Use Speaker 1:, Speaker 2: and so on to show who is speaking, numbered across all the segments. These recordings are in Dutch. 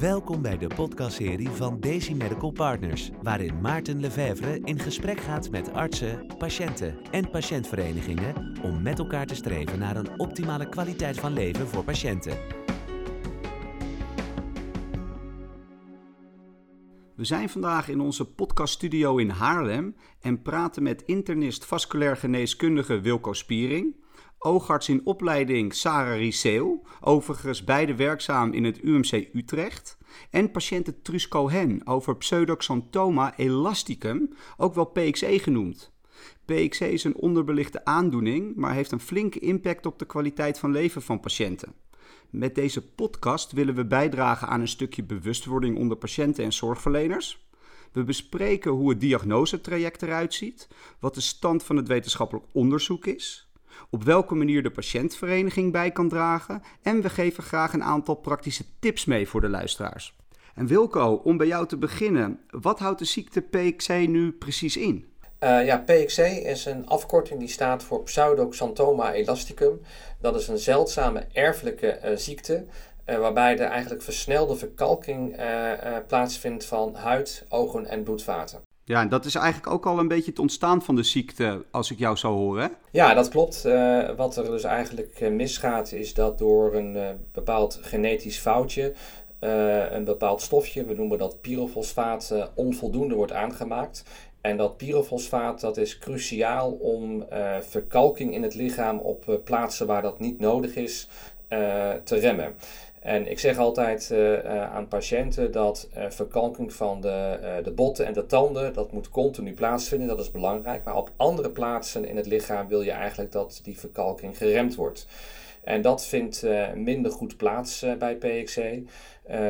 Speaker 1: Welkom bij de podcastserie van Daisy Medical Partners, waarin Maarten Lefevre in gesprek gaat met artsen, patiënten en patiëntverenigingen om met elkaar te streven naar een optimale kwaliteit van leven voor patiënten.
Speaker 2: We zijn vandaag in onze podcaststudio in Haarlem en praten met internist vasculair geneeskundige Wilco Spiering, oogarts in opleiding Sarah Riseeuw, overigens beide werkzaam in het UMC Utrecht, en patiënte Truus Cohen over pseudoxanthoma elasticum, ook wel PXE genoemd. PXE is een onderbelichte aandoening, maar heeft een flinke impact op de kwaliteit van leven van patiënten. Met deze podcast willen we bijdragen aan een stukje bewustwording onder patiënten en zorgverleners. We bespreken hoe het diagnosetraject eruit ziet, wat de stand van het wetenschappelijk onderzoek is, op welke manier de patiëntvereniging bij kan dragen en we geven graag een aantal praktische tips mee voor de luisteraars. En Wilco, om bij jou te beginnen, wat houdt de ziekte PXC nu precies in?
Speaker 3: Uh, ja, PXC is een afkorting die staat voor Pseudoxanthoma elasticum. Dat is een zeldzame erfelijke uh, ziekte uh, waarbij er eigenlijk versnelde verkalking plaatsvindt van huid, ogen en bloedvaten.
Speaker 2: Ja, en dat is eigenlijk ook al een beetje het ontstaan van de ziekte, als ik jou zou horen.
Speaker 3: Ja, dat klopt. Uh, wat er dus eigenlijk uh, misgaat, is dat door een uh, bepaald genetisch foutje een bepaald stofje, we noemen dat pyrofosfaat, onvoldoende wordt aangemaakt. En dat pyrofosfaat dat is cruciaal om verkalking in het lichaam op plaatsen waar dat niet nodig is te remmen. En ik zeg altijd uh, uh, aan patiënten dat uh, verkalking van de, de botten en de tanden, dat moet continu plaatsvinden, dat is belangrijk. Maar op andere plaatsen in het lichaam wil je eigenlijk dat die verkalking geremd wordt. En dat vindt minder goed plaats bij PXC,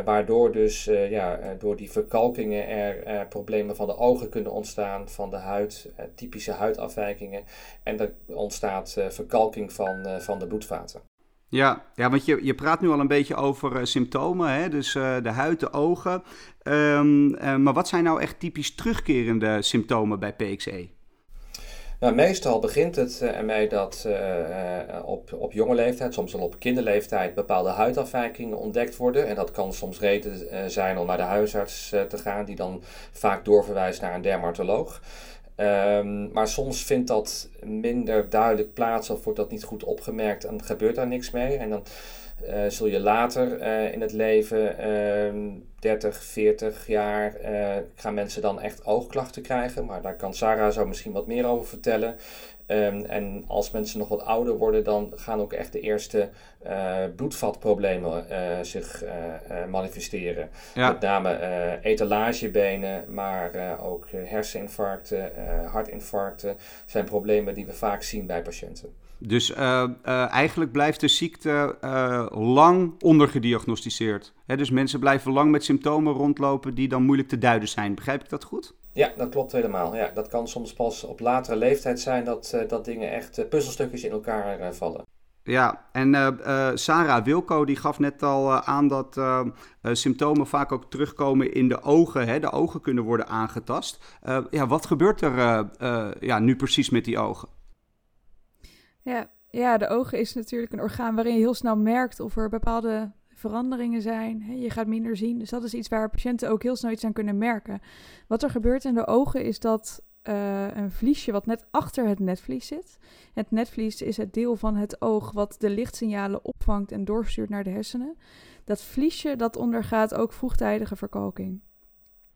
Speaker 3: waardoor dus ja, door die verkalkingen er problemen van de ogen kunnen ontstaan, van de huid, typische huidafwijkingen. En er ontstaat verkalking van, van de bloedvaten.
Speaker 2: Ja, ja want je, je praat nu al een beetje over uh, symptomen, hè? dus uh, de huid, de ogen. Um, uh, maar wat zijn nou echt typisch terugkerende symptomen bij PXE?
Speaker 3: Nou, meestal begint het ermee dat op, op jonge leeftijd, soms al op kinderleeftijd, bepaalde huidafwijkingen ontdekt worden. En dat kan soms reden zijn om naar de huisarts te gaan, die dan vaak doorverwijst naar een dermatoloog. Um, maar soms vindt dat minder duidelijk plaats of wordt dat niet goed opgemerkt en gebeurt daar niks mee. En dan uh, zul je later uh, in het leven, uh, 30, 40 jaar, uh, gaan mensen dan echt oogklachten krijgen. Maar daar kan Sarah zo misschien wat meer over vertellen. Um, en als mensen nog wat ouder worden, dan gaan ook echt de eerste uh, bloedvatproblemen uh, zich uh, manifesteren. Ja. Met name etalagebenen, maar ook herseninfarcten, hartinfarcten zijn problemen die we vaak zien bij patiënten.
Speaker 2: Dus eigenlijk blijft de ziekte lang ondergediagnosticeerd. Hè, dus mensen blijven lang met symptomen rondlopen die dan moeilijk te duiden zijn. Begrijp ik dat goed?
Speaker 3: Ja, dat klopt helemaal. Ja, dat kan soms pas op latere leeftijd zijn dat, uh, dat dingen echt uh, puzzelstukjes in elkaar uh, vallen.
Speaker 2: Ja, en Sarah Wilco die gaf net al aan dat symptomen vaak ook terugkomen in de ogen. Hè? De ogen kunnen worden aangetast. ja, wat gebeurt er ja, nu precies met die ogen?
Speaker 4: Ja, ja, de ogen is natuurlijk een orgaan waarin je heel snel merkt of er bepaalde veranderingen zijn. Je gaat minder zien. Dus dat is iets waar patiënten ook heel snel iets aan kunnen merken. Wat er gebeurt in de ogen is dat uh, een vliesje wat net achter het netvlies zit. Het netvlies is het deel van het oog wat de lichtsignalen opvangt en doorstuurt naar de hersenen. Dat vliesje dat ondergaat ook vroegtijdige verkalking.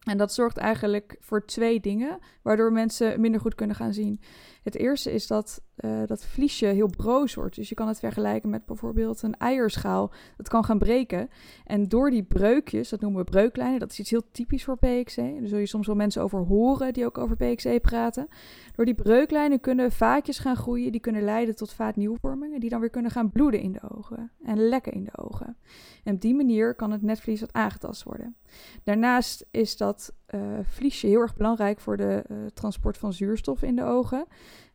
Speaker 4: En dat zorgt eigenlijk voor twee dingen, waardoor mensen minder goed kunnen gaan zien. Het eerste is dat uh, dat vliesje heel broos wordt. Dus je kan het vergelijken met bijvoorbeeld een eierschaal. Dat kan gaan breken. En door die breukjes, dat noemen we breuklijnen, dat is iets heel typisch voor PXC. Daar zul je soms wel mensen over horen die ook over PXC praten. Door die breuklijnen kunnen vaatjes gaan groeien, die kunnen leiden tot vaatnieuwvormingen, die dan weer kunnen gaan bloeden in de ogen en lekken in de ogen. En op die manier kan het netvlies wat aangetast worden. Daarnaast is dat uh, vliesje heel erg belangrijk voor de uh, transport van zuurstof in de ogen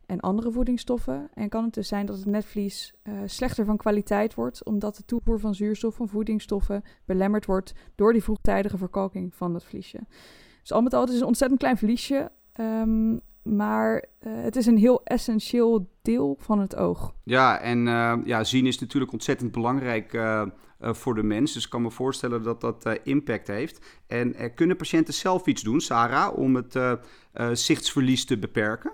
Speaker 4: en andere voedingsstoffen. En kan het dus zijn dat het netvlies uh, slechter van kwaliteit wordt, omdat de toevoer van zuurstof van voedingsstoffen belemmerd wordt door die vroegtijdige verkalking van dat vliesje. Dus al met al, het is een ontzettend klein vliesje. Um, maar het is een heel essentieel deel van het oog.
Speaker 2: Ja, en ja, zien is natuurlijk ontzettend belangrijk voor de mens. Dus ik kan me voorstellen dat dat impact heeft. En kunnen patiënten zelf iets doen, Sarah, om het zichtsverlies te beperken?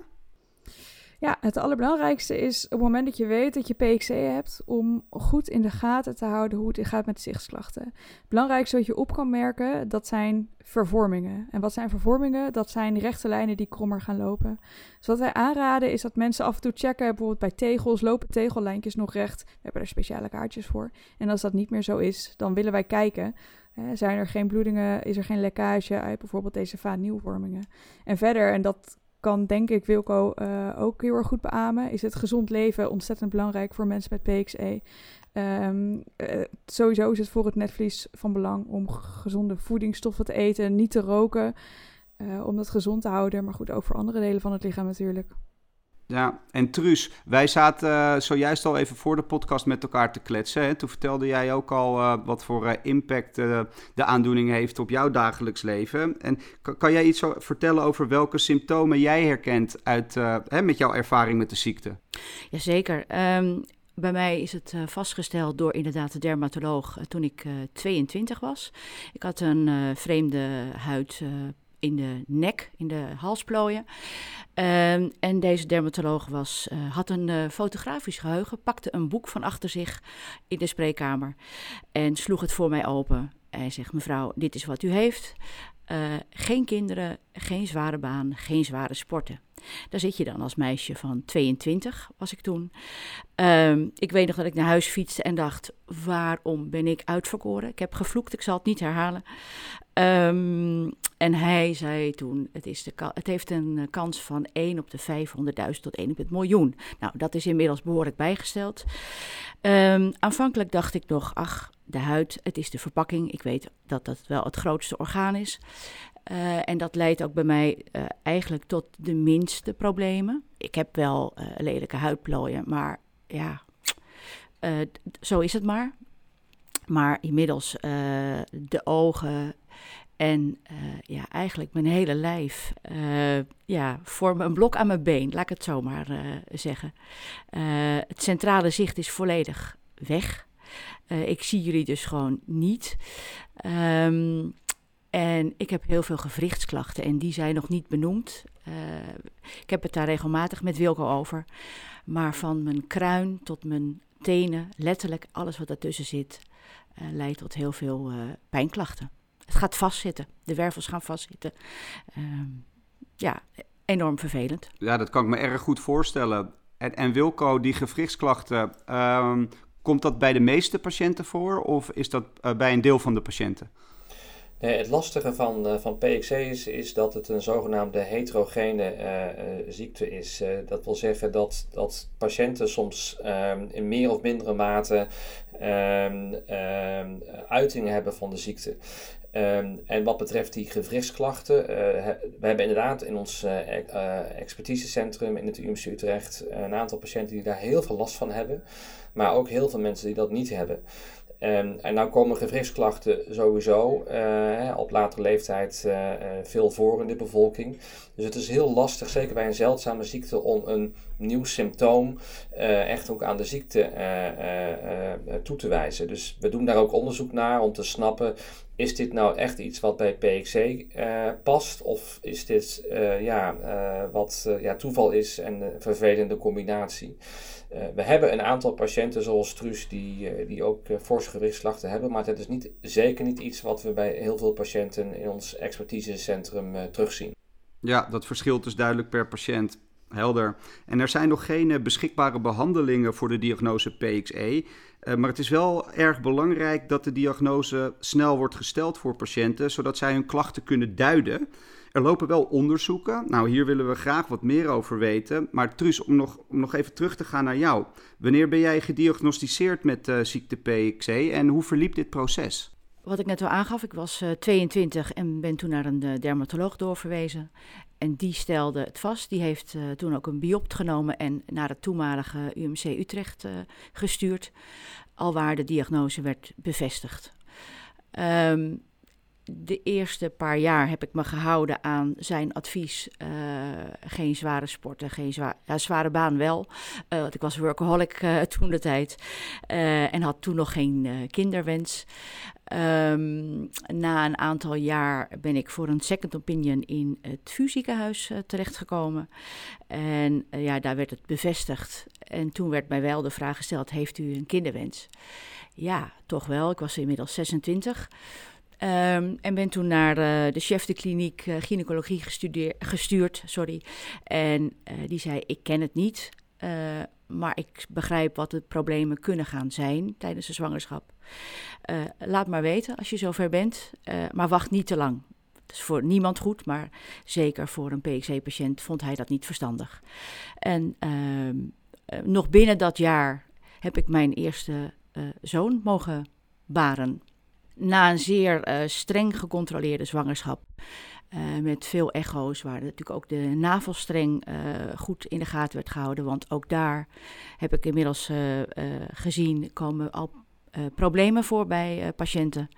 Speaker 4: Ja, het allerbelangrijkste is op het moment dat je weet dat je PXC hebt, om goed in de gaten te houden hoe het gaat met zichtsklachten. Het belangrijkste wat je op kan merken, dat zijn vervormingen. En wat zijn vervormingen? Dat zijn rechte lijnen die krommer gaan lopen. Dus wat wij aanraden is dat mensen af en toe checken, bijvoorbeeld bij tegels, lopen tegellijntjes nog recht? We hebben er speciale kaartjes voor. En als dat niet meer zo is, dan willen wij kijken. zijn er geen bloedingen? Is er geen lekkage uit bijvoorbeeld deze vaatnieuwvormingen? En verder, en dat kan denk ik Wilco uh, ook heel erg goed beamen. Is het gezond leven ontzettend belangrijk voor mensen met PXE. Um, uh, sowieso is het voor het netvlies van belang om gezonde voedingsstoffen te eten, niet te roken, uh, om dat gezond te houden. Maar goed, ook voor andere delen van het lichaam natuurlijk.
Speaker 2: Ja, en Truus, wij zaten uh, zojuist al even voor de podcast met elkaar te kletsen. Hè? Toen vertelde jij ook al uh, wat voor uh, impact de aandoening heeft op jouw dagelijks leven. En kan, kan jij iets vertellen over welke symptomen jij herkent uit, hè, met jouw ervaring met de ziekte?
Speaker 5: Jazeker. Um, bij mij is het vastgesteld door inderdaad de dermatoloog toen ik 22 was. Ik had een vreemde huid in de nek, in de halsplooien. Um, en deze dermatoloog was, uh, had een uh, fotografisch geheugen, pakte een boek van achter zich in de spreekkamer en sloeg het voor mij open. Hij zegt: Mevrouw, dit is wat u heeft. Uh, geen kinderen, geen zware baan, geen zware sporten. Daar zit je dan als meisje van 22, was ik toen. Um, ik weet nog dat ik naar huis fietste en dacht: waarom ben ik uitverkoren? Ik heb gevloekt, ik zal het niet herhalen. Um, en hij zei toen: het, is de het heeft een eh, kans van 1 op de 500.000 tot 1 op het miljoen. Nou, dat is inmiddels behoorlijk bijgesteld. Um, aanvankelijk dacht ik nog: ach, de huid, het is de verpakking. Ik weet dat dat wel het grootste orgaan is. Uh, en dat leidt ook bij mij uh, eigenlijk tot de minste problemen. Ik heb wel uh, lelijke huidplooien, maar ja, zo is het maar. Maar inmiddels de ogen en ja, eigenlijk mijn hele lijf ja, vormen een blok aan mijn been, laat ik het zo maar zeggen. het centrale zicht is volledig weg. Ik zie jullie dus gewoon niet. Um, en ik heb heel veel gewrichtsklachten en die zijn nog niet benoemd. Uh, ik heb het daar regelmatig met Wilco over. Maar van mijn kruin tot mijn tenen, letterlijk alles wat ertussen zit, uh, leidt tot heel veel pijnklachten. Het gaat vastzitten. De wervels gaan vastzitten. Ehm, ja, enorm vervelend.
Speaker 2: Ja, dat kan ik me erg goed voorstellen. En, en Wilco, die gewrichtsklachten, um, komt dat bij de meeste patiënten voor of is dat bij een deel van de patiënten?
Speaker 3: Het lastige van, uh, van PXC is, is dat het een zogenaamde heterogene uh, uh, ziekte is. dat wil zeggen dat, dat patiënten soms um, in meer of mindere mate um, um, uitingen hebben van de ziekte. en wat betreft die gewrichtsklachten, we hebben inderdaad in ons expertisecentrum in het UMC Utrecht een aantal patiënten die daar heel veel last van hebben, maar ook heel veel mensen die dat niet hebben. Um, en nou komen gewrichtsklachten sowieso uh, op latere leeftijd uh, veel voor in de bevolking. Dus het is heel lastig, zeker bij een zeldzame ziekte, om een nieuw symptoom echt ook aan de ziekte toe te wijzen. Dus we doen daar ook onderzoek naar om te snappen, is dit nou echt iets wat bij PXC past? Of is dit ja, wat ja, toeval is en een vervelende combinatie? Uh, we hebben een aantal patiënten zoals Truus die, uh, die ook uh, forse gewichtsklachten hebben, maar dat is niet, zeker niet iets wat we bij heel veel patiënten in ons expertisecentrum terugzien.
Speaker 2: Ja, dat verschilt dus duidelijk per patiënt. Helder. En er zijn nog geen beschikbare behandelingen voor de diagnose PXE. maar het is wel erg belangrijk dat de diagnose snel wordt gesteld voor patiënten, zodat zij hun klachten kunnen duiden. Er lopen wel onderzoeken. Nou, hier willen we graag wat meer over weten. Maar Truus, om nog, om nog even terug te gaan naar jou. Wanneer ben jij gediagnosticeerd met uh, ziekte PXC en hoe verliep dit proces?
Speaker 5: Wat ik net al aangaf, ik was uh, eh, 22 en ben toen naar een uh, dermatoloog doorverwezen. En die stelde het vast. Die heeft toen ook een biopt genomen en naar het toenmalige UMC Utrecht gestuurd. Alwaar de diagnose werd bevestigd. Um, de eerste paar jaar heb ik me gehouden aan zijn advies. Uh, geen zware sporten, geen zwaar, ja, zware baan wel. Uh, want ik was workaholic uh, toen de tijd. en had toen nog geen kinderwens. Um, na een aantal jaar ben ik voor een second opinion in het VU-ziekenhuis terechtgekomen. En ja, daar werd het bevestigd. En toen werd mij wel de vraag gesteld: Heeft u een kinderwens? Ja, toch wel. Ik was inmiddels 26. Um, en ben toen naar de chef de kliniek uh, gynaecologie gestuurd. Sorry. En uh, die zei: Ik ken het niet, maar ik begrijp wat de problemen kunnen gaan zijn tijdens de zwangerschap. laat maar weten als je zover bent, maar wacht niet te lang. Dat is voor niemand goed, maar zeker voor een PXC-patiënt vond hij dat niet verstandig. En ehm, nog binnen dat jaar heb ik mijn eerste zoon mogen baren na een zeer uh, streng gecontroleerde zwangerschap. Uh, met veel echo's, waar natuurlijk ook de navelstreng uh, goed in de gaten werd gehouden. Want ook daar heb ik inmiddels gezien komen al problemen voor bij patiënten.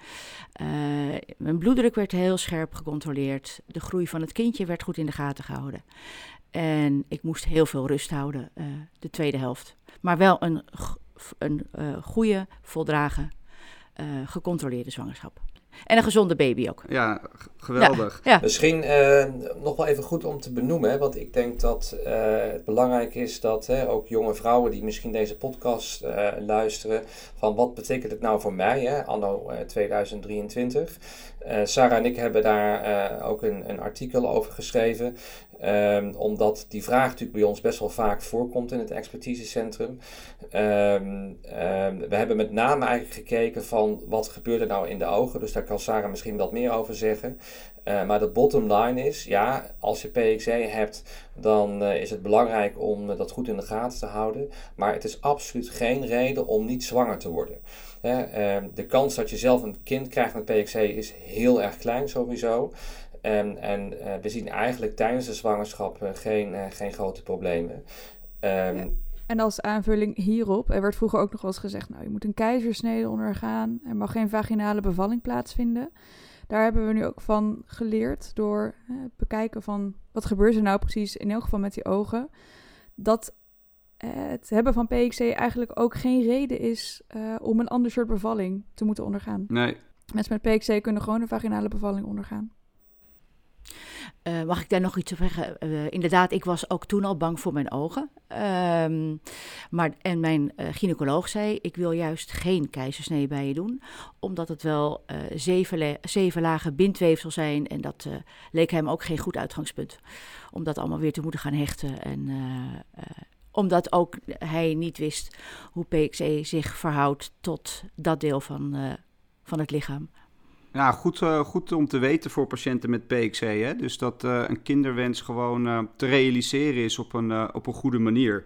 Speaker 5: mijn bloeddruk werd heel scherp gecontroleerd. De groei van het kindje werd goed in de gaten gehouden. En ik moest heel veel rust houden, de tweede helft. Maar wel een, een goede, voldragen uh, gecontroleerde zwangerschap. En een gezonde baby ook.
Speaker 2: Ja, geweldig.
Speaker 3: Ja, Misschien uh, nog wel even goed om te benoemen, want ik denk dat uh, het belangrijk is dat ook jonge vrouwen die misschien deze podcast luisteren, van wat betekent het nou voor mij, hè, anno 2023. Sarah en ik hebben daar ook een, een artikel over geschreven. Um, omdat die vraag natuurlijk bij ons best wel vaak voorkomt in het expertisecentrum. Um, we hebben met name eigenlijk gekeken van wat gebeurt er nou in de ogen. Dus daar kan Sarah misschien wat meer over zeggen. Maar de bottom line is, ja, als je PXE hebt, dan uh, is het belangrijk om dat goed in de gaten te houden. Maar het is absoluut geen reden om niet zwanger te worden. de kans dat je zelf een kind krijgt met PXE is heel erg klein sowieso. En, en uh, we zien eigenlijk tijdens de zwangerschap uh, geen, uh, geen grote problemen. Um,
Speaker 4: ja. En als aanvulling hierop, er werd vroeger ook nog wel eens gezegd, nou je moet een keizersnede ondergaan, er mag geen vaginale bevalling plaatsvinden. Daar hebben we nu ook van geleerd door het bekijken van wat gebeurt er nou precies in elk geval met die ogen. Dat het hebben van PXC eigenlijk ook geen reden is om een ander soort bevalling te moeten ondergaan.
Speaker 2: Nee.
Speaker 4: Mensen met PXC kunnen gewoon een vaginale bevalling ondergaan.
Speaker 5: Uh, mag ik daar nog iets over zeggen? Uh, inderdaad, ik was ook toen al bang voor mijn ogen. Um, maar, en mijn uh, gynaecoloog zei, ik wil juist geen keizersnee bij je doen. Omdat het wel zeven, zeven lagen bindweefsel zijn. En dat leek hem ook geen goed uitgangspunt. Om dat allemaal weer te moeten gaan hechten. En omdat ook hij niet wist hoe PXE zich verhoudt tot dat deel van, van het lichaam.
Speaker 2: Ja, goed, uh, goed om te weten voor patiënten met PXE. Hè? Dus dat uh, een kinderwens gewoon uh, te realiseren is op een, op een goede manier.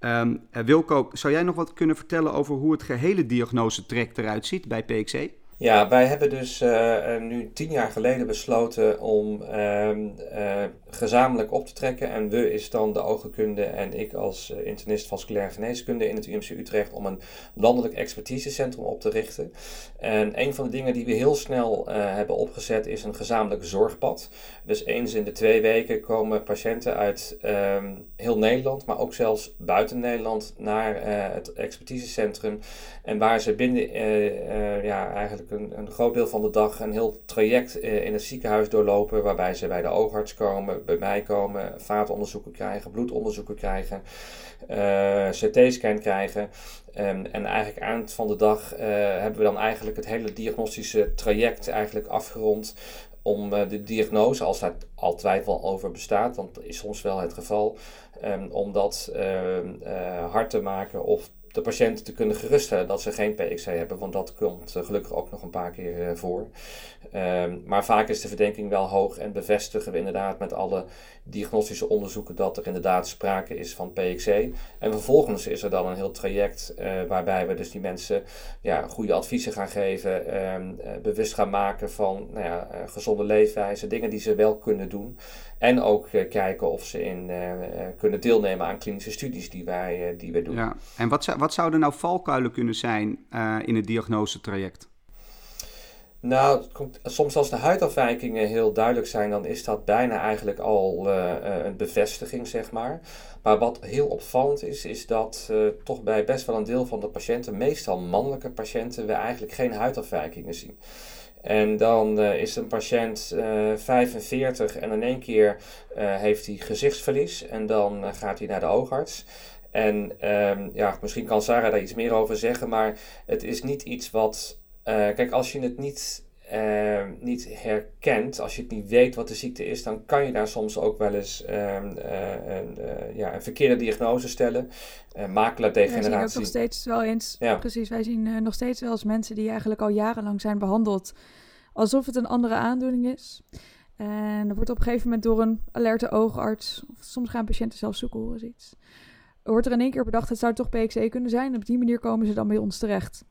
Speaker 2: Um, Wilco, zou jij nog wat kunnen vertellen over hoe het gehele diagnosetraject eruit ziet bij PXE?
Speaker 3: Ja, wij hebben dus uh, nu tien jaar geleden besloten om uh, uh, gezamenlijk op te trekken. En we is dan de oogkunde en ik als internist vasculaire geneeskunde in het UMC Utrecht om een landelijk expertisecentrum op te richten. En een van de dingen die we heel snel hebben opgezet is een gezamenlijk zorgpad. Dus eens in de twee weken komen patiënten uit ehm, heel Nederland, maar ook zelfs buiten Nederland naar het expertisecentrum. En waar ze binnen ja, eigenlijk een, een groot deel van de dag een heel traject eh, in het ziekenhuis doorlopen, waarbij ze bij de oogarts komen, bij mij komen, vaatonderzoeken krijgen, bloedonderzoeken krijgen, eh, CT-scan krijgen. En eigenlijk het van de dag uh, hebben we dan eigenlijk het hele diagnostische traject eigenlijk afgerond om de diagnose, als daar al twijfel over bestaat, want dat is soms wel het geval, um, om dat uh, hard te maken of de patiënten te kunnen geruststellen dat ze geen PXC hebben, want dat komt uh, gelukkig ook nog een paar keer uh, voor. Um, maar vaak is de verdenking wel hoog en bevestigen we inderdaad met alle diagnostische onderzoeken dat er inderdaad sprake is van PXC. En vervolgens is er dan een heel traject uh, waarbij we dus die mensen ja, goede adviezen gaan geven, um, bewust gaan maken van nou ja, gezonde leefwijze, dingen die ze wel kunnen doen. En ook kijken of ze in, kunnen deelnemen aan klinische studies die wij, die wij doen.
Speaker 2: Ja. En wat, wat zouden nou valkuilen kunnen zijn in het diagnosetraject?
Speaker 3: Nou, soms als de huidafwijkingen heel duidelijk zijn, dan is dat bijna eigenlijk al uh, een bevestiging, zeg maar. Maar wat heel opvallend is, is dat uh, toch bij best wel een deel van de patiënten, meestal mannelijke patiënten, we eigenlijk geen huidafwijkingen zien. En dan uh, is een patiënt 45 en in één keer heeft hij gezichtsverlies en dan gaat hij naar de oogarts. En um, ja, misschien kan Sarah daar iets meer over zeggen, maar het is niet iets wat uh, kijk, als je het niet, uh, niet herkent, als je het niet weet wat de ziekte is, dan kan je daar soms ook wel eens uh, een, ja, een verkeerde diagnose stellen. makelaardegeneratie.
Speaker 4: Wij zien ook nog steeds wel eens, ja. precies, wij zien nog steeds wel eens mensen die eigenlijk al jarenlang zijn behandeld alsof het een andere aandoening is. En er wordt op een gegeven moment door een alerte oogarts, of soms gaan patiënten zelf zoeken, horen ze iets. Wordt er in één keer bedacht, het zou toch PXE kunnen zijn. En op die manier komen ze dan bij ons terecht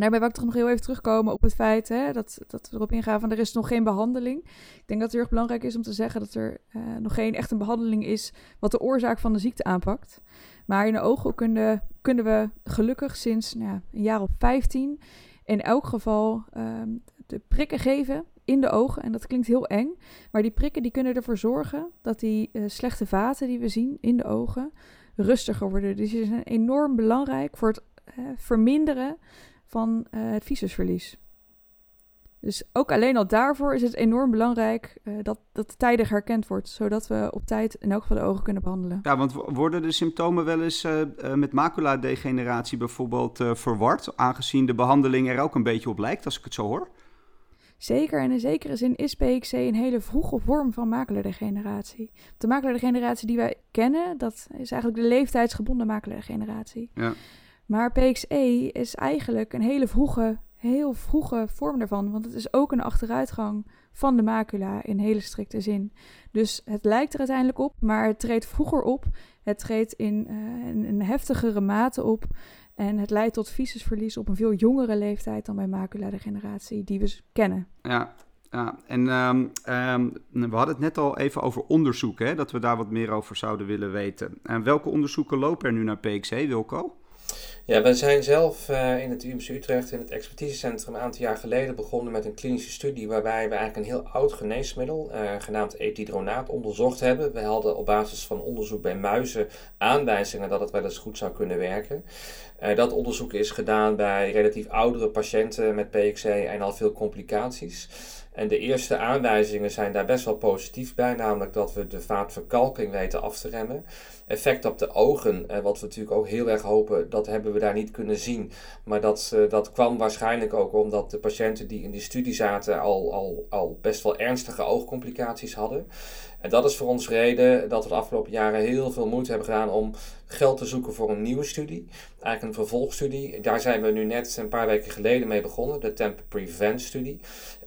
Speaker 4: daarbij wil ik toch nog heel even terugkomen op het feit hè, dat, dat we erop ingaan van er is nog geen behandeling. Ik denk dat het heel erg belangrijk is om te zeggen dat er uh, nog geen echte behandeling is wat de oorzaak van de ziekte aanpakt. Maar in de oogheelkunde kunnen we gelukkig sinds nou, een jaar of 15 in elk geval um, de prikken geven in de ogen. En dat klinkt heel eng, maar die prikken die kunnen ervoor zorgen dat die uh, slechte vaten die we zien in de ogen rustiger worden. Dus die zijn enorm belangrijk voor het uh, verminderen van uh, het visusverlies. Dus ook alleen al daarvoor is het enorm belangrijk uh, dat, dat tijdig herkend wordt, zodat we op tijd in elk geval de ogen kunnen behandelen.
Speaker 2: Ja, want worden de symptomen wel eens uh, met maculadegeneratie bijvoorbeeld verward, aangezien de behandeling er ook een beetje op lijkt, als ik het zo hoor?
Speaker 4: Zeker, en in zekere zin is PXC een hele vroege vorm van maculadegeneratie. De maculadegeneratie die wij kennen, dat is eigenlijk de leeftijdsgebonden maculadegeneratie. Ja. Maar PXE is eigenlijk een hele vroege, heel vroege vorm daarvan. Want het is ook een achteruitgang van de macula in hele strikte zin. Dus het lijkt er uiteindelijk op, maar het treedt vroeger op. Het treedt in, een heftigere mate op. En het leidt tot visusverlies op een veel jongere leeftijd dan bij maculadegeneratie, die we kennen.
Speaker 2: Ja, ja, en um, um, we hadden het net al even over onderzoek, hè, dat we daar wat meer over zouden willen weten. En welke onderzoeken lopen er nu naar PXE, Wilco?
Speaker 3: Ja, we zijn zelf uh, in het UMC Utrecht in het expertisecentrum een aantal jaar geleden begonnen met een klinische studie waarbij we eigenlijk een heel oud geneesmiddel, uh, genaamd etidronaat, onderzocht hebben. We hadden op basis van onderzoek bij muizen aanwijzingen dat het wel eens goed zou kunnen werken. Uh, dat onderzoek is gedaan bij relatief oudere patiënten met PXE en al veel complicaties. En de eerste aanwijzingen zijn daar best wel positief bij, namelijk dat we de vaatverkalking weten af te remmen. Effect op de ogen, eh, wat we natuurlijk ook heel erg hopen, dat hebben we daar niet kunnen zien. Maar dat, eh, dat kwam waarschijnlijk ook omdat de patiënten die in die studie zaten al, al, al best wel ernstige oogcomplicaties hadden. En dat is voor ons reden dat we de afgelopen jaren heel veel moeite hebben gedaan om geld te zoeken voor een nieuwe studie. Eigenlijk een vervolgstudie. Daar zijn we nu net een paar weken geleden mee begonnen, de Temp Prevent studie.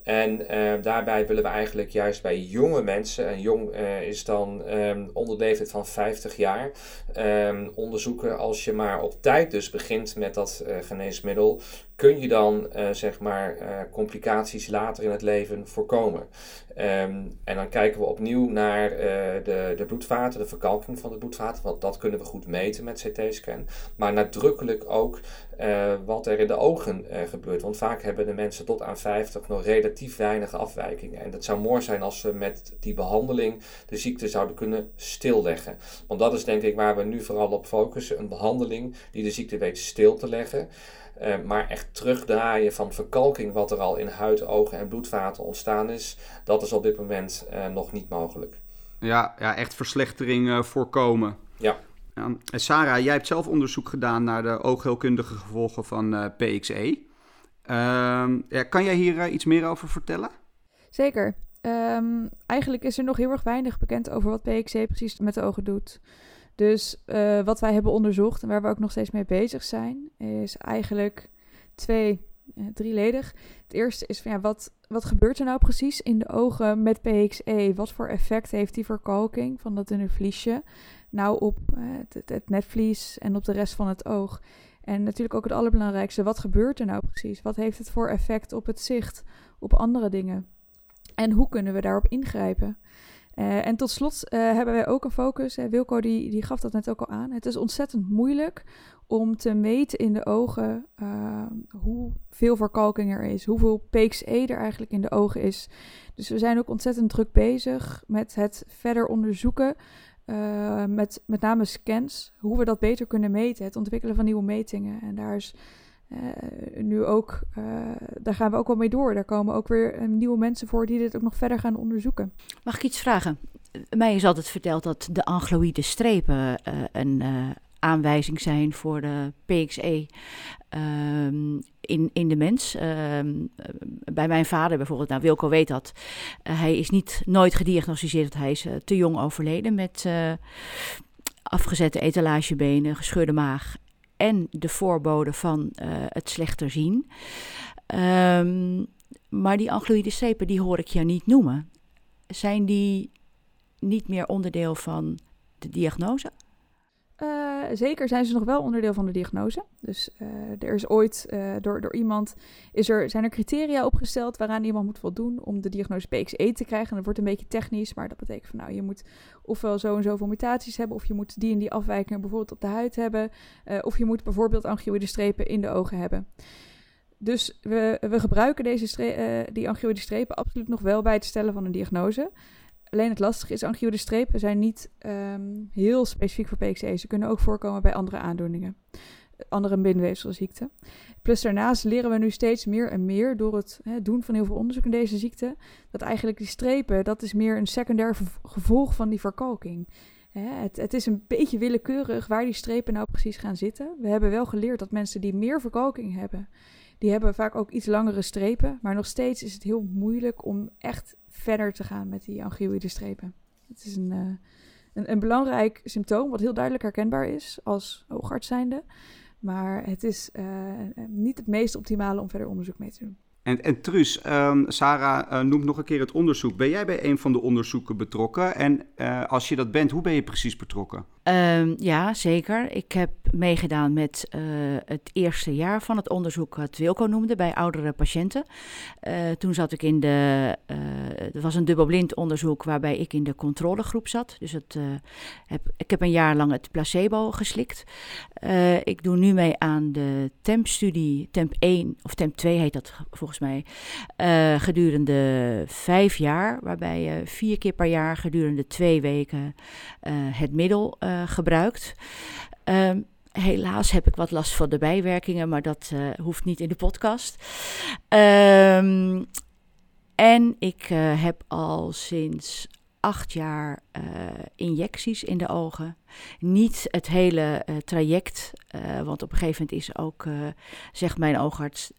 Speaker 3: En uh, daarbij willen we eigenlijk juist bij jonge mensen, en jong uh, is dan um, onder de leeftijd van 50 jaar, um, onderzoeken als je maar op tijd dus begint met dat uh, geneesmiddel, kun je dan zeg maar complicaties later in het leven voorkomen. Um, en dan kijken we opnieuw naar de, de bloedvaten, de verkalking van de bloedvaten, want dat kunnen we goed meten met CT-scan. Maar nadrukkelijk ook uh, wat er in de ogen uh, gebeurt. Want vaak hebben de mensen tot aan 50 nog relatief weinig afwijkingen. En het zou mooi zijn als we met die behandeling de ziekte zouden kunnen stilleggen. Want dat is denk ik waar we nu vooral op focussen. Een behandeling die de ziekte weet stil te leggen. Uh, maar echt terugdraaien van verkalking wat er al in huid, ogen en bloedvaten ontstaan is, dat is op dit moment nog niet mogelijk.
Speaker 2: Ja, ja echt verslechtering voorkomen.
Speaker 3: Ja.
Speaker 2: Ja. Sarah, jij hebt zelf onderzoek gedaan naar de oogheelkundige gevolgen van eh, PXE. Ehm, ja, kan jij hier uh, iets meer over vertellen?
Speaker 4: Zeker. Um, eigenlijk is er nog heel erg weinig bekend over wat PXE precies met de ogen doet. Dus uh, wat wij hebben onderzocht en waar we ook nog steeds mee bezig zijn, is eigenlijk twee, drieledig. Het eerste is ja, wat, wat gebeurt er nou precies in de ogen met PXE? Wat voor effect heeft die verkalking van dat dunne vliesje? Nou op uh, het, netvlies en op de rest van het oog. En natuurlijk ook het allerbelangrijkste, wat gebeurt er nou precies? Wat heeft het voor effect op het zicht, op andere dingen? En hoe kunnen we daarop ingrijpen? en tot slot hebben wij ook een focus. Wilco die, die gaf dat net ook al aan. Het is ontzettend moeilijk om te meten in de ogen uh, hoeveel verkalking er is, hoeveel PXE er eigenlijk in de ogen is. Dus we zijn ook ontzettend druk bezig met het verder onderzoeken, uh, met met name scans, hoe we dat beter kunnen meten, het ontwikkelen van nieuwe metingen. En daar is uh, nu ook, daar gaan we ook wel mee door. Daar komen ook weer nieuwe mensen voor die dit ook nog verder gaan onderzoeken.
Speaker 5: Mag ik iets vragen? Mij is altijd verteld dat de angloïde strepen een aanwijzing zijn voor de PXE um, in, in de mens. Um, bij mijn vader bijvoorbeeld, nou Wilco weet dat, uh, hij is niet nooit gediagnosticeerd, hij is uh, te jong overleden met uh, afgezette etalagebenen, gescheurde maag en de voorbode van het slechter zien. Um, maar die angloïde strepen, die hoor ik je niet noemen. Zijn die niet meer onderdeel van de diagnose?
Speaker 4: Uh, zeker zijn ze nog wel onderdeel van de diagnose. Dus uh, er is ooit uh, door, door iemand is er, zijn er criteria opgesteld waaraan iemand moet voldoen om de diagnose PXE te krijgen. En dat wordt een beetje technisch, maar dat betekent van nou, je moet ofwel zo en zoveel mutaties hebben, of je moet die en die afwijkingen bijvoorbeeld op de huid hebben, of je moet bijvoorbeeld angioïde strepen in de ogen hebben. Dus we, we gebruiken deze die angioïde strepen absoluut nog wel bij het stellen van een diagnose. Alleen het lastige is, angioïde strepen zijn niet um, heel specifiek voor PXE. Ze kunnen ook voorkomen bij andere aandoeningen, andere bindweefselziekten. Plus daarnaast leren we nu steeds meer en meer door het hè, doen van heel veel onderzoek in deze ziekte, dat eigenlijk die strepen, dat is meer een secundair gevolg van die verkalking. Hè, het, het is een beetje willekeurig waar die strepen nou precies gaan zitten. We hebben wel geleerd dat mensen die meer verkalking hebben, die hebben vaak ook iets langere strepen. Maar nog steeds is het heel moeilijk om echt verder te gaan met die angioïde strepen. Het is een, uh, een, een, belangrijk symptoom wat heel duidelijk herkenbaar is als oogarts zijnde. Maar het is uh, niet het meest optimale om verder onderzoek mee te doen.
Speaker 2: En, en Truus, um, Sarah uh, noemt nog een keer het onderzoek. Ben jij bij een van de onderzoeken betrokken? En als je dat bent, hoe ben je precies betrokken?
Speaker 5: Um, ja, zeker. Ik heb meegedaan met uh, het eerste jaar van het onderzoek, wat Wilco noemde, bij oudere patiënten. toen zat ik in de, het was een dubbelblind onderzoek waarbij ik in de controlegroep zat. Dus het, heb, ik heb een jaar lang het placebo geslikt. ik doe nu mee aan de TEMP-studie, TEMP 1 of TEMP 2 heet dat volgens mij, uh, gedurende vijf jaar, waarbij je vier keer per jaar gedurende twee weken uh, het middel uh, gebruikt. Um, helaas heb ik wat last van de bijwerkingen, maar dat hoeft niet in de podcast. Um, en ik heb al sinds acht jaar injecties in de ogen. Niet het hele traject, want op een gegeven moment is ook, zegt mijn oogarts,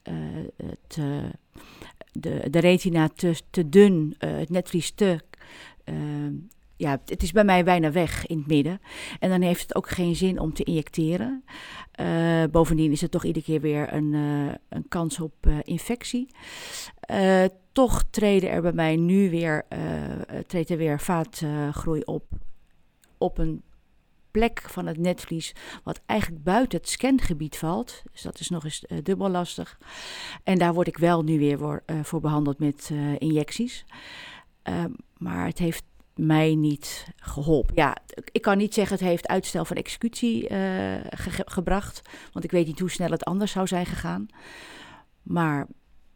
Speaker 5: het, de, de retina te, te dun, het netvlies te ja, het is bij mij bijna weg in het midden. En dan heeft het ook geen zin om te injecteren. Uh, bovendien is het toch iedere keer weer een, uh, een kans op uh, infectie. toch treden er bij mij nu weer, treedt er weer vaatgroei op. Op een plek van het netvlies, wat eigenlijk buiten het scangebied valt. Dus dat is nog eens dubbel lastig. En daar word ik wel nu weer voor, voor behandeld met injecties. maar het heeft mij niet geholpen. Ja, ik kan niet zeggen het heeft uitstel van executie uh, ge gebracht, want ik weet niet hoe snel het anders zou zijn gegaan. Maar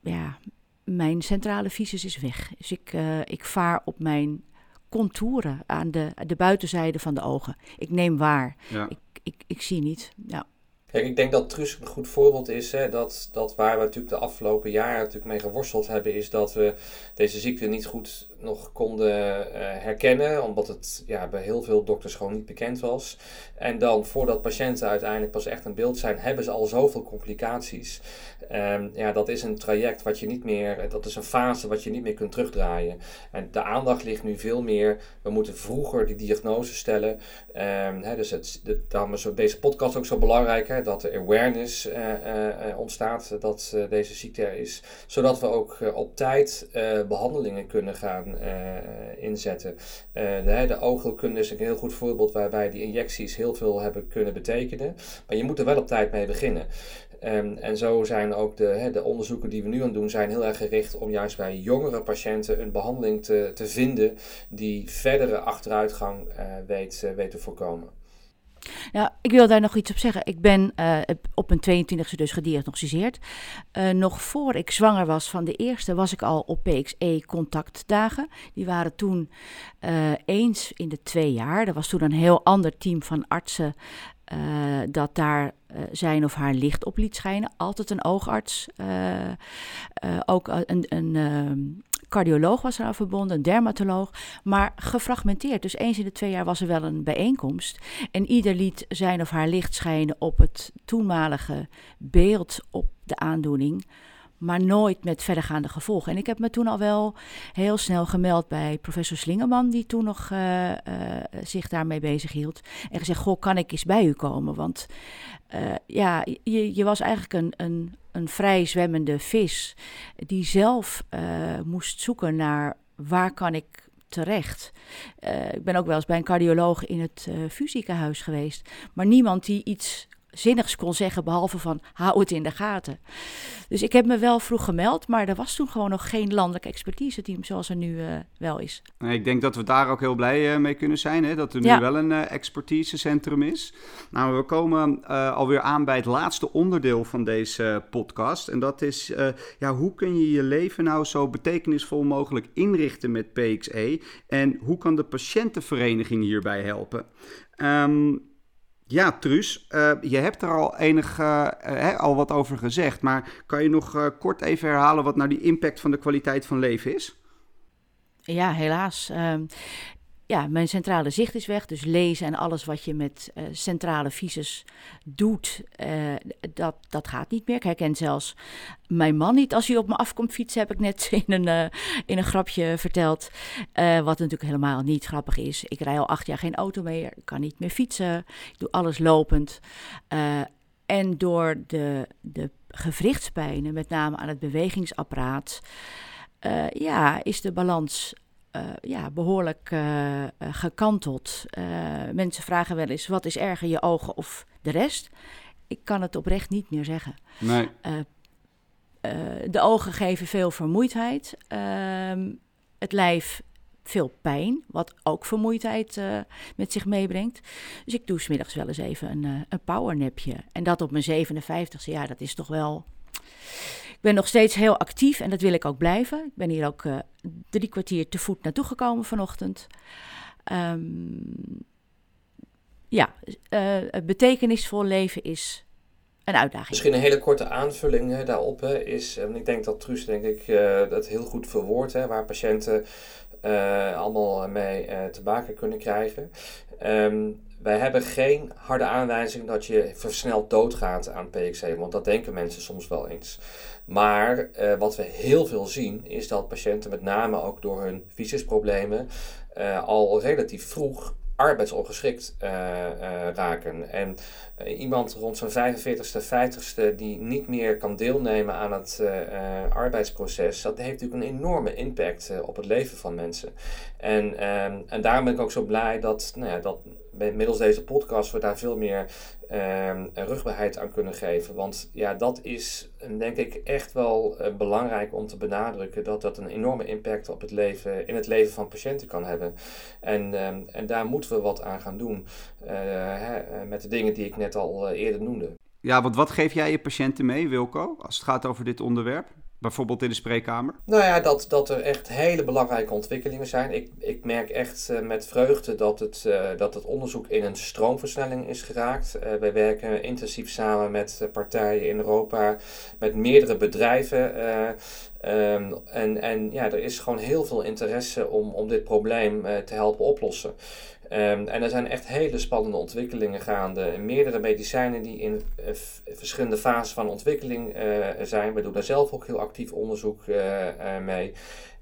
Speaker 5: ja, mijn centrale visus is weg. Dus ik, uh, ik vaar op mijn contouren aan de, de buitenzijde van de ogen. Ik neem waar. Ja. Ik, ik, ik zie niet. Ja.
Speaker 3: Kijk, ik denk dat Trus een goed voorbeeld is. Hè, dat, dat waar we natuurlijk de afgelopen jaren natuurlijk mee geworsteld hebben, is dat we deze ziekte niet goed nog konden uh, herkennen, omdat het ja, bij heel veel dokters gewoon niet bekend was. En dan voordat patiënten uiteindelijk pas echt een beeld zijn, hebben ze al zoveel complicaties. Um, ja, dat is een traject wat je niet meer, dat is een fase wat je niet meer kunt terugdraaien. En de aandacht ligt nu veel meer, we moeten vroeger die diagnose stellen. Um, hè, dus het, daarom is deze podcast ook zo belangrijk, hè, dat er awareness uh, uh, ontstaat dat deze ziekte er is. Zodat we ook op tijd behandelingen kunnen gaan uh, inzetten. Uh, de, de oogheelkunde is een heel goed voorbeeld waarbij die injecties heel veel hebben kunnen betekenen. Maar je moet er wel op tijd mee beginnen. Um, en zo zijn ook de, de onderzoeken die we nu aan doen, zijn heel erg gericht om juist bij jongere patiënten een behandeling te, te vinden die verdere achteruitgang uh, weet, weet te voorkomen.
Speaker 5: Nou, ik wil daar nog iets op zeggen. Ik ben uh, op mijn 22e dus gediagnosticeerd. Uh, nog voor ik zwanger was van de eerste, was ik al op PXE-contactdagen. Die waren toen uh, eens in de twee jaar. Er was toen een heel ander team van artsen dat daar zijn of haar licht op liet schijnen. Altijd een oogarts. ook een, een ehm, cardioloog was eraan verbonden, een dermatoloog, maar gefragmenteerd. Dus eens in de twee jaar was er wel een bijeenkomst. En ieder liet zijn of haar licht schijnen op het toenmalige beeld op de aandoening maar nooit met verdergaande gevolgen. En ik heb me toen al wel heel snel gemeld bij professor Slingerman, die toen nog uh, uh, zich daarmee bezig hield. En gezegd: Goh, kan ik eens bij u komen? Want uh, ja, je, je was eigenlijk een, een, een vrij zwemmende vis die zelf moest zoeken naar waar kan ik terecht. ik ben ook wel eens bij een cardioloog in het uh, geweest. Maar niemand die iets zinnigs kon zeggen, behalve van hou het in de gaten. Dus ik heb me wel vroeg gemeld, maar er was toen gewoon nog geen landelijk expertise-team zoals er nu uh, wel is.
Speaker 2: Ik denk dat we daar ook heel blij uh, mee kunnen zijn, hè? dat er nu ja. wel een uh, expertisecentrum is. Nou, we komen alweer aan bij het laatste onderdeel van deze podcast. En dat is, ja, hoe kun je je leven nou zo betekenisvol mogelijk inrichten met PXE? En hoe kan de patiëntenvereniging hierbij helpen? Um, ja, Truus, uh, je hebt er al enig uh, al wat over gezegd, maar kan je nog kort even herhalen wat nou die impact van de kwaliteit van leven is?
Speaker 5: Ja, helaas. Ja, mijn centrale zicht is weg. Dus lezen en alles wat je met uh, centrale visus doet, uh, dat, dat gaat niet meer. Ik herken zelfs mijn man niet als hij op me afkomt fietsen, heb ik net in een, uh, in een grapje verteld. wat natuurlijk helemaal niet grappig is. Ik rij al acht jaar geen auto meer, kan niet meer fietsen, ik doe alles lopend. en door de, de gewrichtspijnen, met name aan het bewegingsapparaat, ja, is de balans ja, behoorlijk uh, gekanteld. Uh, mensen vragen wel eens: wat is erger, je ogen of de rest? Ik kan het oprecht niet meer zeggen.
Speaker 2: Nee.
Speaker 5: de ogen geven veel vermoeidheid. Ehm, het lijf veel pijn, wat ook vermoeidheid met zich meebrengt. Dus ik doe smiddags wel eens even een, een powernapje. En dat op mijn 57ste, ja, dat is toch wel ben nog steeds heel actief en dat wil ik ook blijven. Ik ben hier ook uh, drie kwartier te voet naartoe gekomen vanochtend. Um, ja, uh, betekenisvol leven is een uitdaging.
Speaker 3: Misschien een hele korte aanvulling hè, daarop hè, is, en ik denk dat Truus denk ik uh, dat heel goed verwoordt, waar patiënten allemaal mee te maken kunnen krijgen. Um, wij hebben geen harde aanwijzing dat je versneld doodgaat aan PXE, want dat denken mensen soms wel eens. Maar uh, wat we heel veel zien is dat patiënten met name ook door hun visusproblemen uh, al relatief vroeg arbeidsongeschikt uh, raken. En iemand rond zijn 45ste, 50ste die niet meer kan deelnemen aan het arbeidsproces, dat heeft natuurlijk een enorme impact op het leven van mensen. En, ehm, en daarom ben ik ook zo blij dat, nou ja, dat middels deze podcast we daar veel meer um, rugbaarheid aan kunnen geven. Want ja, dat is denk ik echt wel uh, belangrijk om te benadrukken dat dat een enorme impact op het leven, in het leven van patiënten kan hebben. En, um, en daar moeten we wat aan gaan doen uh, hè, eh, met de dingen die ik net al eerder noemde.
Speaker 2: Ja, want wat geef jij je patiënten mee, Wilco, als het gaat over dit onderwerp? Bijvoorbeeld in de spreekkamer?
Speaker 3: Nou ja, dat, dat er echt hele belangrijke ontwikkelingen zijn. Ik, ik merk echt uh, met vreugde dat het, uh, dat het onderzoek in een stroomversnelling is geraakt. Uh, wij werken intensief samen met partijen in Europa, met meerdere bedrijven. Um, en, en ja, er is gewoon heel veel interesse om, om dit probleem te helpen oplossen. Um, en er zijn echt hele spannende ontwikkelingen gaande. Meerdere medicijnen die in uh, verschillende fases van ontwikkeling uh, zijn. We doen daar zelf ook heel actief onderzoek uh, mee.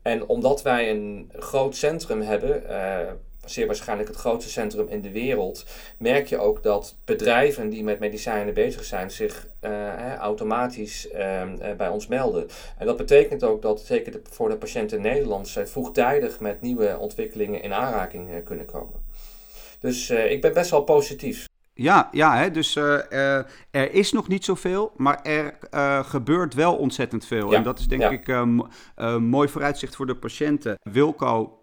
Speaker 3: En omdat wij een groot centrum hebben, zeer waarschijnlijk het grootste centrum in de wereld, merk je ook dat bedrijven die met medicijnen bezig zijn zich automatisch ehm, bij ons melden. En dat betekent ook dat zeker de, voor de patiënten in Nederland zij vroegtijdig met nieuwe ontwikkelingen in aanraking kunnen komen. Dus uh, ik ben best wel positief.
Speaker 2: Ja, ja hè? dus uh, er is nog niet zoveel, maar er uh, gebeurt wel ontzettend veel.
Speaker 3: Ja.
Speaker 2: En dat is denk
Speaker 3: Ja.
Speaker 2: ik een mooi vooruitzicht voor de patiënten. Wilco,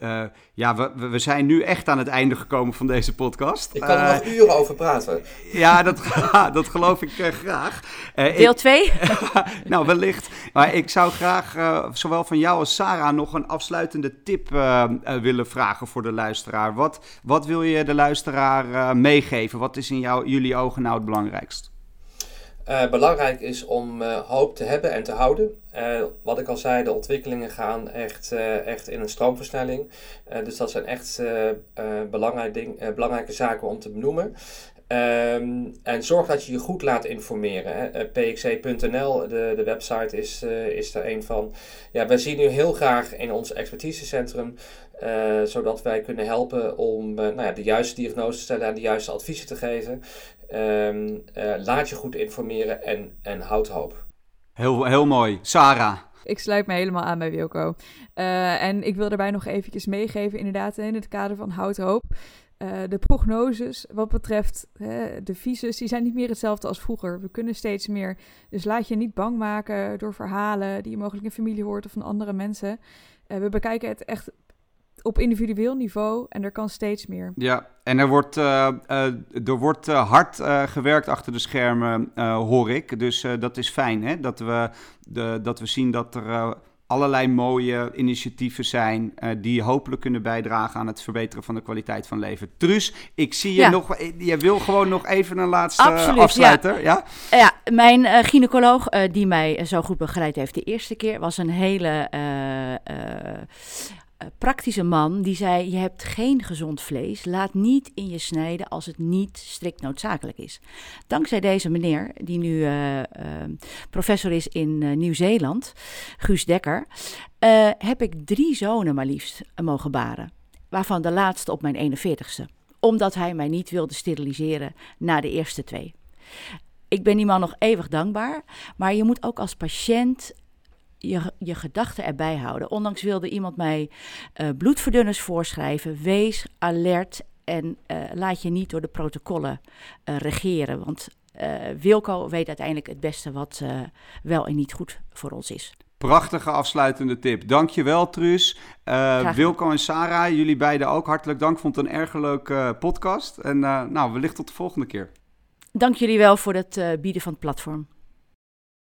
Speaker 2: uh, ja, we, we zijn nu echt aan het einde gekomen van deze podcast.
Speaker 3: Ik kan er nog uren over praten.
Speaker 2: Ja, dat, dat geloof ik graag.
Speaker 5: Deel 2?
Speaker 2: nou, wellicht. Maar ik zou graag zowel van jou als Sarah nog een afsluitende tip willen vragen voor de luisteraar. Wat, wat wil je de luisteraar meegeven? Wat is in jou, jullie ogen nou het belangrijkst?
Speaker 3: Uh, belangrijk is om uh, hoop te hebben en te houden. Uh, wat ik al zei, de ontwikkelingen gaan echt, echt in een stroomversnelling. dus dat zijn echt belangrijk ding, belangrijke zaken om te benoemen. Um, en zorg dat je je goed laat informeren. pxc.nl, de, de website, is, is er een van. Ja, wij zien u heel graag in ons expertisecentrum. Zodat wij kunnen helpen om nou ja, de juiste diagnose te stellen en de juiste adviezen te geven. Um, uh, laat je goed informeren en, en houd hoop.
Speaker 2: Heel, heel mooi. Sarah.
Speaker 4: Ik sluit me helemaal aan bij Wilco. en ik wil daarbij nog eventjes meegeven, inderdaad, in het kader van houd hoop. de prognoses wat betreft de visus, die zijn niet meer hetzelfde als vroeger. We kunnen steeds meer. Dus laat je niet bang maken door verhalen die je mogelijk in familie hoort of van andere mensen. we bekijken het echt op individueel niveau en er kan steeds meer.
Speaker 2: Ja, en er wordt, uh, uh, er wordt uh, hard gewerkt achter de schermen, hoor ik. Dus dat is fijn, hè? Dat, we, de, dat we zien dat er allerlei mooie initiatieven zijn... die hopelijk kunnen bijdragen aan het verbeteren van de kwaliteit van leven. Truus, ik zie je
Speaker 5: ja.
Speaker 2: nog... Je wil gewoon nog even een laatste
Speaker 5: Absoluut,
Speaker 2: afsluiter, ja?
Speaker 5: Ja, ja mijn gynaecoloog, die mij zo goed begeleid heeft de eerste keer... was een hele praktische man die zei: Je hebt geen gezond vlees, laat niet in je snijden als het niet strikt noodzakelijk is. Dankzij deze meneer, die nu uh, uh, professor is in Nieuw-Zeeland, Guus Dekker, heb ik drie zonen maar liefst mogen baren. Waarvan de laatste op mijn 41ste. Omdat hij mij niet wilde steriliseren na de eerste twee. Ik ben die man nog eeuwig dankbaar, maar je moet ook als patiënt je, je gedachten erbij houden. Ondanks wilde iemand mij uh, bloedverdunners voorschrijven. Wees alert en uh, laat je niet door de protocollen uh, regeren. Want Wilco weet uiteindelijk het beste wat wel en niet goed voor ons is.
Speaker 2: Prachtige afsluitende tip. Dankjewel, Truus. Uh, Wilco en Sarah, jullie beiden ook hartelijk dank. Vond het een erg leuke podcast. En nou, wellicht tot de volgende keer.
Speaker 5: Dank jullie wel voor het bieden van het platform.